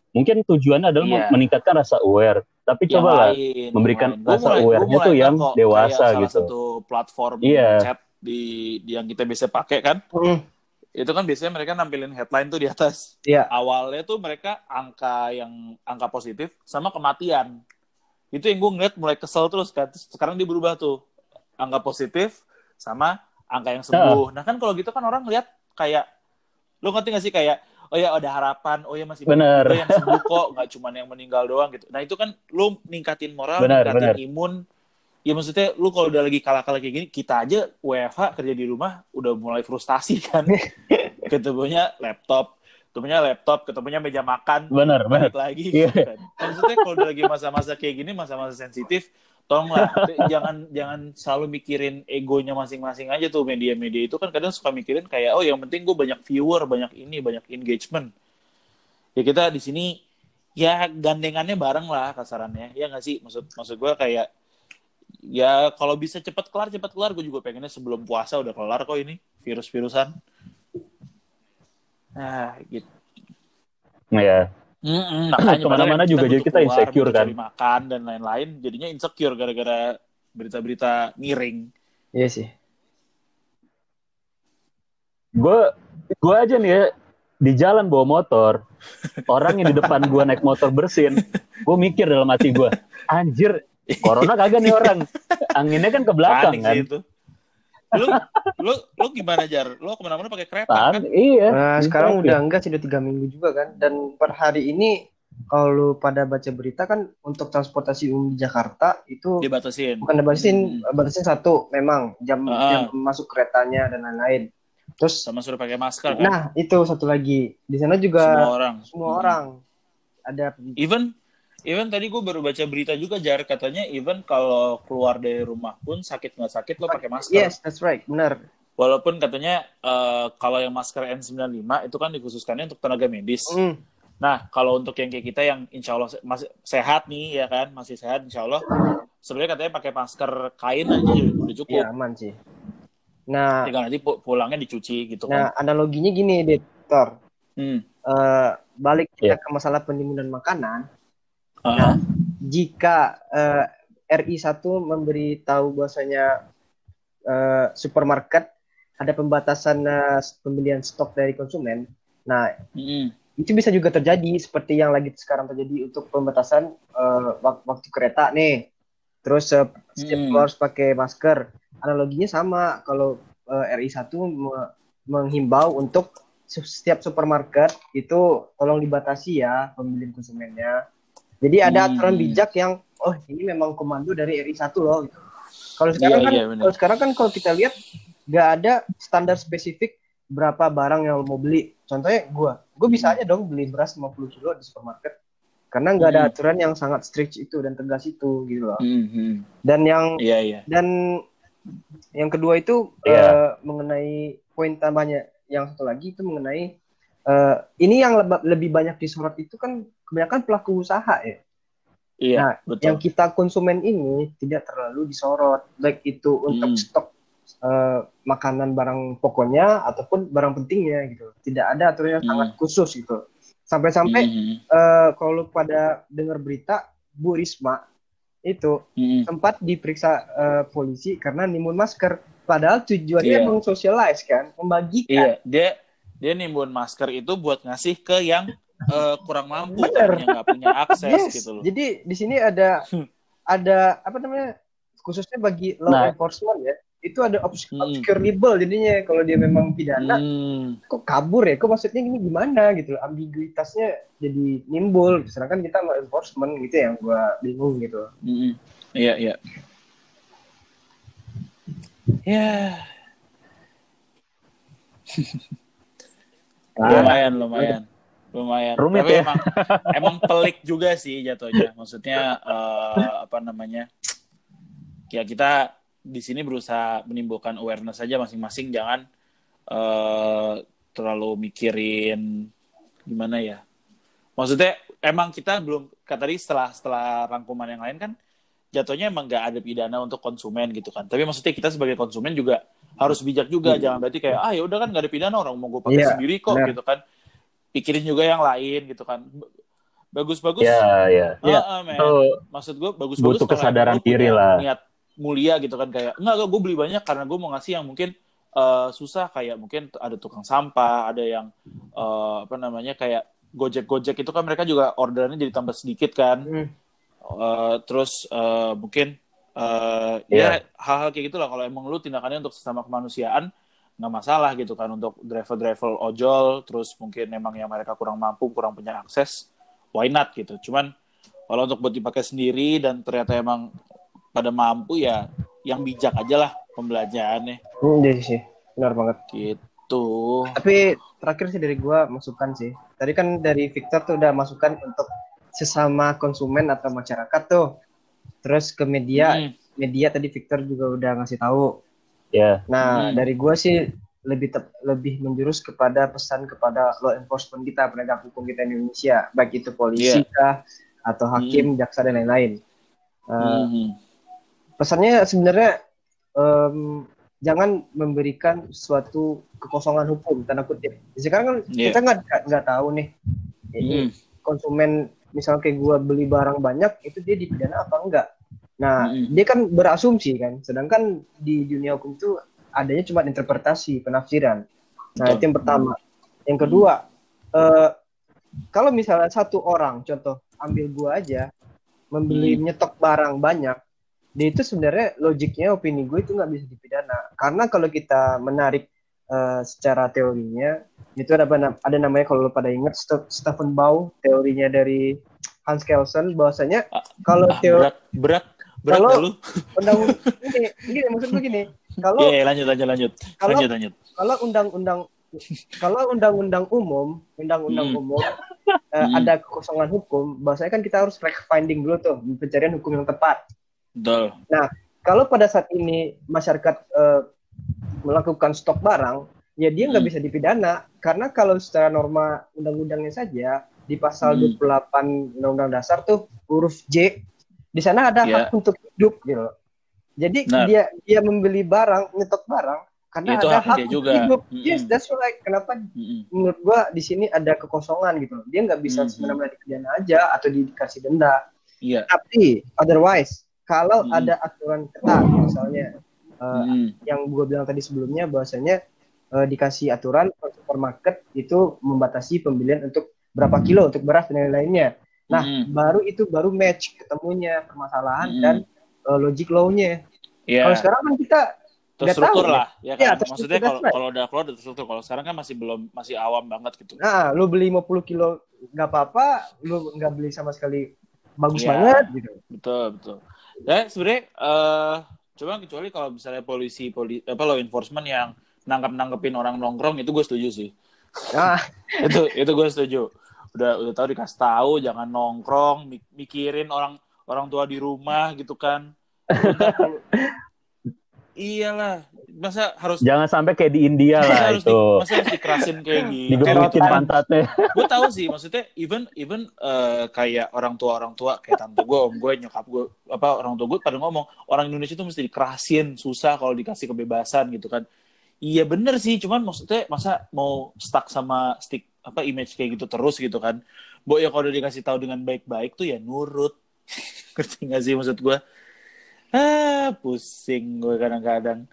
Mungkin tujuannya adalah Iya. meningkatkan rasa aware, tapi Yang coba lah memberikan lain. Gua rasa tuh ngeh yang kok, dewasa kayak salah gitu. satu platform Iya. chat di, di yang kita biasa pakai kan Hmm. itu kan biasanya mereka nampilin headline tuh di atas Iya. awalnya tuh mereka angka yang angka positif sama kematian itu yang gue ngeliat mulai kesel terus kan. Terus sekarang dia berubah tuh. Angka positif sama angka yang sembuh. Nah kan kalau gitu kan orang lihat kayak lu ngerti gak sih kayak oh ya ada harapan oh ya masih Bener. yang sembuh kok nggak cuma yang meninggal doang gitu. Nah itu kan lu ningkatin moral Bener, ningkatin bener. imun. Ya maksudnya lu kalau udah lagi kalah-kalah kayak gini kita aja WFH kerja di rumah udah mulai frustasi kan. Ketemunya laptop ketemunya laptop ketemunya meja makan Benar, benar. balik lagi. Iya. gitu kan. maksudnya kalau udah lagi masa-masa kayak gini masa-masa sensitif tolonglah jangan jangan selalu mikirin egonya masing-masing aja tuh media-media itu. Kan kadang suka mikirin kayak oh yang penting gue banyak viewer banyak ini banyak engagement. Ya kita di sini ya gandengannya bareng lah kasarannya. Ya nggak sih? Maksud maksud gue kayak ya kalau bisa cepat kelar cepat kelar. Gue juga pengennya sebelum puasa udah kelar kok ini virus-virusan nah gitu Ya. Mm-mm, makanya Ke mana-mana juga jadi kita keluar, insecure kan. makan dan lain-lain jadinya insecure gara-gara berita-berita miring Iya sih. Gue gue aja nih ya di jalan bawa motor, orang yang di depan gue naik motor bersin, gue mikir dalam hati gue, anjir, corona kagak nih orang, anginnya kan ke belakang panik kan. sih itu lu lu lu gimana jar lu ke mana-mana pakai kereta kan iya. Nah, sekarang Iya. udah enggak sih udah tiga minggu juga kan. Dan per hari ini kalau lu pada baca berita kan untuk transportasi umum di Jakarta itu dibatasin bukan dibatasin, batasin satu memang jam Hmm. Ah. jam masuk keretanya dan lain-lain. Terus sama suruh pakai masker kan nah itu satu lagi di sana juga semua orang semua Hmm. orang ada even even tadi gue baru baca berita juga jar katanya even kalau keluar dari rumah pun sakit nggak sakit lo pakai masker yes that's right benar walaupun katanya eh, kalau yang masker N95 itu kan dikhususkannya untuk tenaga medis Hmm, Nah, kalau untuk yang kayak kita yang insya Allah se- masih sehat nih, ya kan, masih sehat insya Allah, sebenarnya katanya pakai masker kain aja udah cukup. ya aman sih nah Tinggal nanti pu- pulangnya dicuci gitu nah kan. analoginya gini Dokter Hmm. Eh, balik kita Iya. ke masalah pendinginan makanan Ah, jika eh, RI 1 memberitahu bahwasanya eh, supermarket ada pembatasan eh, pembelian stok dari konsumen. Nah, mm, itu bisa juga terjadi seperti yang lagi sekarang terjadi untuk pembatasan wak- waktu kereta nih. Terus eh, setiap Hmm. keluar harus pakai masker. Analoginya sama kalau eh, RI 1 me- menghimbau untuk setiap supermarket itu tolong dibatasi ya pembelian konsumennya. Jadi ada Hmm. aturan bijak yang oh ini memang komando dari RI 1 loh gitu. Kalau sekarang Iya, kan iya, bener. kalau sekarang kan kalau kita lihat nggak ada standar spesifik berapa barang yang lo mau beli. Contohnya gua, gue bisa aja dong beli beras 50 kilo di supermarket. Karena nggak ada Hmm. aturan yang sangat strict itu dan tegas itu gitu loh. Hmm, hmm. Dan yang Iya, iya. dan yang kedua itu Iya. eh, mengenai poin tambahnya yang satu lagi itu mengenai eh, ini yang lebih banyak disorot itu kan kebanyakan pelaku usaha ya. Iya, Nah, betul. Yang kita konsumen ini tidak terlalu disorot baik itu untuk Hmm. stok eh, makanan barang pokoknya ataupun barang pentingnya gitu. Tidak ada aturan yang Hmm. sangat khusus gitu. Sampai-sampai Hmm, eh, kalau pada dengar berita Bu Risma itu hmm. sempat diperiksa eh, polisi karena nimbun masker. Padahal tujuannya emang socialize kan, membagikan. Iya, dia dia nimbun masker itu buat ngasih ke yang eh, kurang mampu Bener. yang nggak punya akses Yes. gitu loh. Jadi di sini ada Hmm. ada apa namanya? Khususnya bagi law Nah. enforcement ya. Itu ada obs- Hmm. obscurable jadinya kalau dia memang pidana Hmm, kok kabur ya? Kok maksudnya ini gimana gitu loh. Ambiguitasnya jadi nimbul. Sedangkan kita law enforcement gitu yang gua bingung gitu. hmm. Iya, iya. Ya, lumayan, lumayan. Lumayan. Rumit Tapi ya. emang emang pelik juga sih jatuhnya. Maksudnya eh, apa namanya? Ya kita di sini berusaha menimbulkan awareness saja masing-masing jangan eh, terlalu mikirin gimana ya. Maksudnya emang kita belum kata tadi setelah setelah rangkuman yang lain kan jatuhnya emang nggak ada pidana untuk konsumen gitu kan. Tapi maksudnya kita sebagai konsumen juga harus bijak juga. Jangan berarti kayak ah ya udah kan nggak ada pidana orang mau gue pakai Iya, sendiri kok benar. gitu kan. Pikirin juga yang lain gitu kan. Bagus-bagus. Ya, ya. Itu Maksud gue bagus-bagus. butuh kesadaran diri lah. Niat mulia gitu kan kayak enggak gue beli banyak karena gue mau ngasih yang mungkin eh, susah kayak mungkin ada tukang sampah, ada yang eh, apa namanya kayak Gojek-Gojek itu kan mereka juga orderannya jadi tambah sedikit kan. Hmm. Eh, terus eh, mungkin eh, Iya. ya hal-hal kayak gitulah kalau emang lu tindakannya untuk sesama kemanusiaan nggak masalah gitu kan untuk driver-driver ojol terus mungkin emang yang mereka kurang mampu kurang punya akses why not gitu cuman kalau untuk buat dipakai sendiri dan ternyata emang pada mampu ya yang bijak aja lah pembelajarannya Hmm, iya sih. Benar banget. gitu Tapi terakhir sih dari gua masukan sih. Tadi kan dari Victor tuh udah masukan untuk sesama konsumen atau masyarakat tuh. Terus ke media, Hmm, media tadi Victor juga udah ngasih tahu. Ya. Nah, Hmm. dari gua sih lebih tep- lebih menjurus kepada pesan kepada law enforcement kita, penegak hukum kita di Indonesia, baik itu polisi Iya. kah atau hakim, jaksa dan lain-lain. Uh, hmm, pesannya sebenarnya em, jangan memberikan suatu kekosongan hukum tanda kutip. Sekarang kan Iya. kita nggak nggak tahu nih ini Hmm. konsumen misalnya kayak gua beli barang banyak itu dia dipidana apa enggak. Nah Mm-mm. dia kan berasumsi kan, sedangkan di dunia hukum itu adanya cuma interpretasi penafsiran. Nah Betul. itu yang pertama. Yang kedua eh, kalau misalnya satu orang contoh ambil gua aja membeli Hmm. nyetok barang banyak dia itu sebenarnya logiknya opini gue itu nggak bisa dipidana karena kalau kita menarik eh, secara teorinya itu ada ada namanya kalau lo pada ingat Ste- Stephen Bow teorinya dari Hans Kelsen bahwasanya kalau Ah, teori berat berat berat Kalau- lu undang ini gini maksud gue gini kalau Iya, iya, lanjut lanjut lanjut kalau lanjut lanjut kalau undang-undang kalau undang-undang umum undang-undang Hmm. umum eh, Hmm. ada kekosongan hukum bahwasanya kan kita harus fact finding dulu tuh pencarian hukum yang tepat betul kalau pada saat ini masyarakat eh, melakukan stok barang, ya dia nggak Hmm. bisa dipidana karena kalau secara norma undang-undangnya saja di pasal Hmm. 28 Undang-Undang Dasar tuh huruf J di sana ada Ya. hak untuk hidup gitu. loh. Jadi Benar. dia dia membeli barang, nyetok barang karena Itu ada hak hak dia untuk juga. hidup. Mm-mm. Yes, that's right. Kenapa Mm-mm. menurut gua di sini ada kekosongan gitu. loh. Dia nggak bisa Hmm. semena-mena dipidana aja atau dikasih denda. iya Tapi otherwise kalau Hmm. ada aturan ketat misalnya Mm. yang gue bilang tadi sebelumnya bahwasanya eh, dikasih aturan supermarket itu membatasi pembelian untuk berapa kilo untuk beras dan lain-lainnya. Nah, Mm. baru itu baru match ketemunya permasalahan Mm. dan eh, logic law-nya. Iya. Kalau sekarang kan kita terstruktur tahu, lah ya kan Iya, terstruktur, maksudnya kalau right. kalau udah keluar udah terstruktur kalau sekarang kan masih belum masih awam banget gitu nah, lu beli 50 kilo nggak apa-apa, lu nggak beli sama sekali bagus Iya. banget gitu. betul betul ya sebenarnya eh Cuma kecuali kalau misalnya polisi, poli, apa law enforcement yang nangkep nangkepin orang nongkrong itu gue setuju sih. Ah, itu itu gue setuju. Udah udah tahu dikasih tahu jangan nongkrong, mik- mikirin orang orang tua di rumah gitu kan. Iyalah, masa harus Jangan sampai kayak di India lah harus di, itu. masa harus dikerasin kayak gitu. Digebukin pantatnya. gue tahu sih maksudnya even even eh, kayak orang tua orang tua kayak tante gue om gue nyokap gue apa orang tua gue pada ngomong orang Indonesia tuh mesti dikerasin susah kalau dikasih kebebasan gitu kan iya bener sih cuman maksudnya masa mau stuck sama stick apa image kayak gitu terus gitu kan. Bo ya kalau udah dikasih tahu dengan baik-baik tuh ya nurut. Ngerti gak sih maksud gue ah pusing gue kadang-kadang.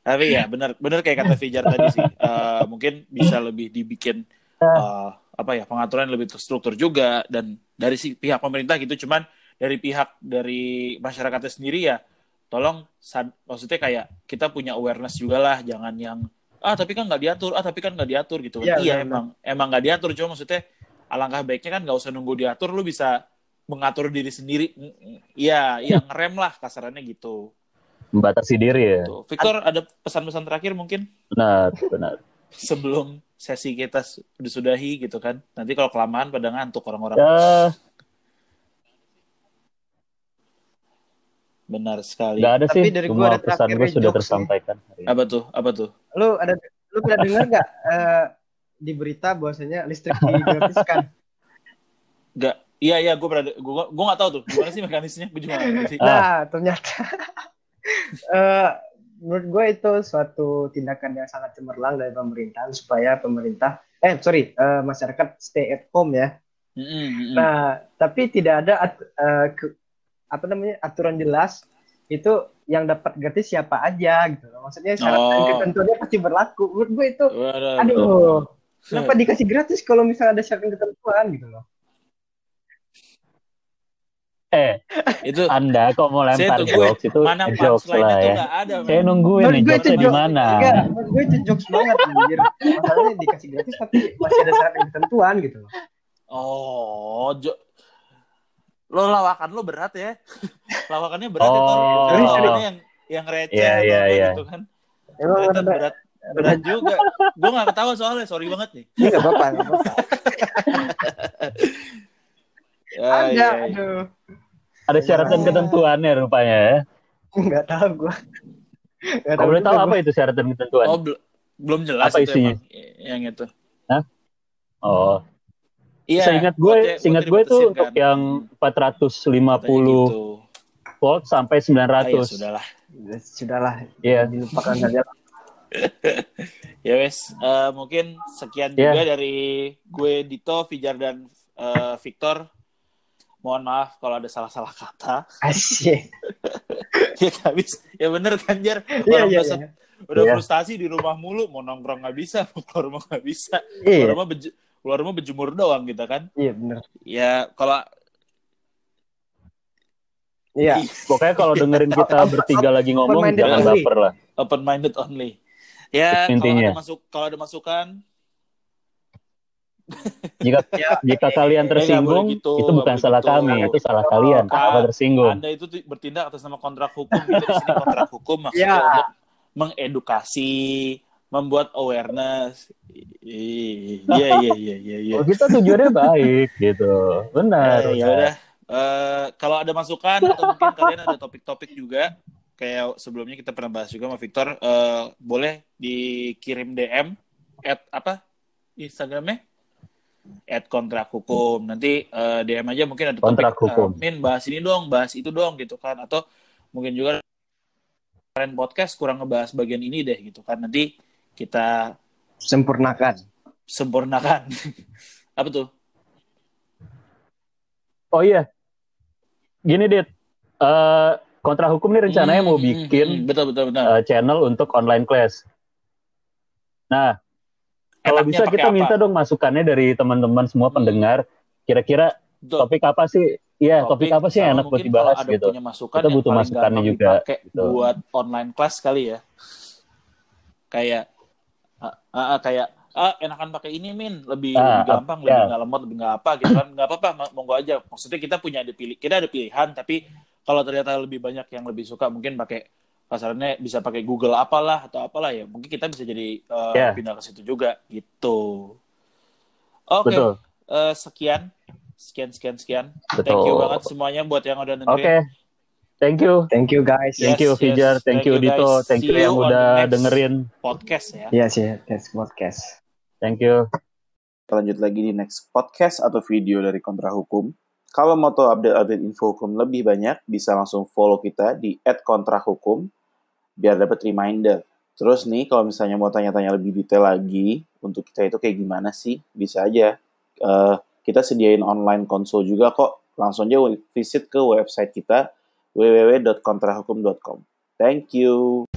Tapi ya bener bener kayak kata Fijar tadi sih. Eh, mungkin bisa lebih dibikin eh, apa ya pengaturan lebih terstruktur juga. Dan dari si pihak pemerintah gitu cuman dari pihak dari masyarakatnya sendiri ya tolong maksudnya kayak kita punya awareness juga lah. Jangan yang ah tapi kan nggak diatur ah tapi kan nggak diatur gitu Iya, iya benar, emang emang nggak diatur cuma maksudnya alangkah baiknya kan nggak usah nunggu diatur lu bisa mengatur diri sendiri iya yang ngerem lah kasarannya gitu Membatasi diri ya. Tuh. Victor ada pesan-pesan terakhir mungkin Benar, benar. sebelum sesi kita su- disudahi gitu kan. Nanti kalau kelamaan pada ngantuk orang-orang. Ya, Benar sekali. nggak ada Tapi sih. dari gua Semua ada pesan gue sudah tersampaikan. hari ini. Apa tuh? Apa tuh? lu ada lu pernah dengar nggak eh, di berita bahwasanya listrik digratiskan? Enggak. Iya iya gue pernah gue gue nggak tahu tuh gimana sih mekanismenya gue juga nggak ngerti. Ah. Nah, ternyata eh, menurut gue itu suatu tindakan yang sangat cemerlang dari pemerintahan supaya pemerintah eh sorry eh, masyarakat stay at home ya. Mm-mm, mm-mm. Nah, tapi tidak ada at- eh, ke- apa namanya aturan jelas itu yang dapat gratis siapa aja gitu loh. Maksudnya syarat dan Oh. ketentuannya pasti berlaku. Menurut gue itu Waduh. aduh, kenapa dikasih gratis kalau misalnya ada syarat dan ketentuan gitu loh. Eh, itu Anda kok mau lempar jokes itu mana jokes lah itu ya. ada. Saya nungguin nih jokesnya di mana. Menurut gue itu jokes banget anjir. Masalahnya dikasih gratis tapi masih ada syarat dan ketentuan gitu loh. Oh, jo lo lawakan lo berat ya. Lawakannya berat ya. Oh. Lawakannya yang yang receh Iya, atau iya, apa iya. gitu kan. Emang ada berat berat juga. Gue gak ketawa soalnya, sorry banget nih. Ini nggak apa-apa, nggak apa-apa. Ya, Ada, iya, iya. aduh. Ada syarat dan ketentuannya rupanya ya. Nggak tahu gue. Nggak Kalau boleh tahu apa itu syarat dan ketentuan? Oh, bel- belum jelas Apa itu isinya? emang, yang itu. Oh, Iya. seingat gue, buatnya- seingat gue itu dibatasin, untuk kan. yang 450 Katanya gitu. volt sampai Ah, ya 900. sudahlah. Sudahlah, Iya. dilupakan saja. Ya wes, Eh, mungkin sekian Iya. juga dari gue Dito, Fijar dan eh, Victor. Mohon maaf kalau ada salah-salah kata. Asyik. ya habis, ya bener kan Jar. Iya, iya, udah, iya. udah Iya. frustasi di rumah mulu, mau nongkrong nggak bisa, mau keluar rumah nggak bisa. Iya, rumah, keluar rumah berjemur doang gitu kan. iya benar. Ya kalau Iya. Pokoknya kalau dengerin kita bertiga lagi ngomong Open-minded jangan only. baper lah. open minded only. Ya kalau Intinya. ada masuk kalau ada masukan Jika Ya, jika kalian nggak tersinggung gitu, itu bukan salah gitu. kami, itu salah kalian. Kak, Apa tersinggung? Anda itu bertindak atas nama kontrak hukum. Gitu. Di sini kontrak hukum maksudnya Ya. untuk mengedukasi, membuat awareness. Iya iya iya iya iya. Kita tujuannya baik gitu. Benar. Eh, ya udah. Eh, kalau ada masukan atau mungkin kalian ada topik-topik juga kayak sebelumnya kita pernah bahas juga sama Victor, eh, boleh dikirim DM at apa Instagramnya? At kontrak hukum. Nanti eh, DM aja mungkin ada topik. Kontrak eh, hukum. Min bahas ini dong, bahas itu dong gitu kan. Atau mungkin juga kalian podcast kurang ngebahas bagian ini deh gitu kan. Nanti kita sempurnakan. sempurnakan. apa tuh? Oh iya. Gini, Dit. Eh, kontra hukum nih rencananya Hmm, mau hmm, hmm, bikin betul betul betul. eh, channel untuk online class. Nah, kalau Enaknya bisa kita apa? minta dong masukannya dari teman-teman semua pendengar. Kira-kira Betul. topik apa sih? Iya, topik, apa sih yang enak buat dibahas ada gitu. punya masukan Kita butuh masukannya juga, gitu. buat online class kali ya kayak ah, ah, ah, kayak ah enakan pakai ini min lebih, Ah, lebih gampang ya. lebih nggak lemot lebih nggak apa gitu kan nggak apa-apa mo- monggo aja maksudnya kita punya ada pilih kita ada pilihan tapi kalau ternyata lebih banyak yang lebih suka mungkin pakai kasarannya bisa pakai Google apalah atau apalah ya mungkin kita bisa jadi uh, Yeah. pindah ke situ juga gitu oke Betul. eh, sekian sekian sekian sekian Betul. thank you banget semuanya buat yang udah Oke. dengerin Thank you. Thank you guys. Thank Yes, you Fijar, yes. thank Thank you Dito, guys. thank you See yang you on udah dengerin. podcast ya Iya sih, that's podcast. Thank you. Kita lanjut lagi di next podcast atau video dari Kontra Hukum. Kalau mau tahu update-update info hukum lebih banyak, bisa langsung follow kita di @kontrahukum biar dapat reminder. Terus nih, kalau misalnya mau tanya-tanya lebih detail lagi, untuk kita itu kayak gimana sih? Bisa aja. Eh, kita sediain online konsul juga kok. Langsung aja visit ke website kita www.kontrahukum.com. Thank you.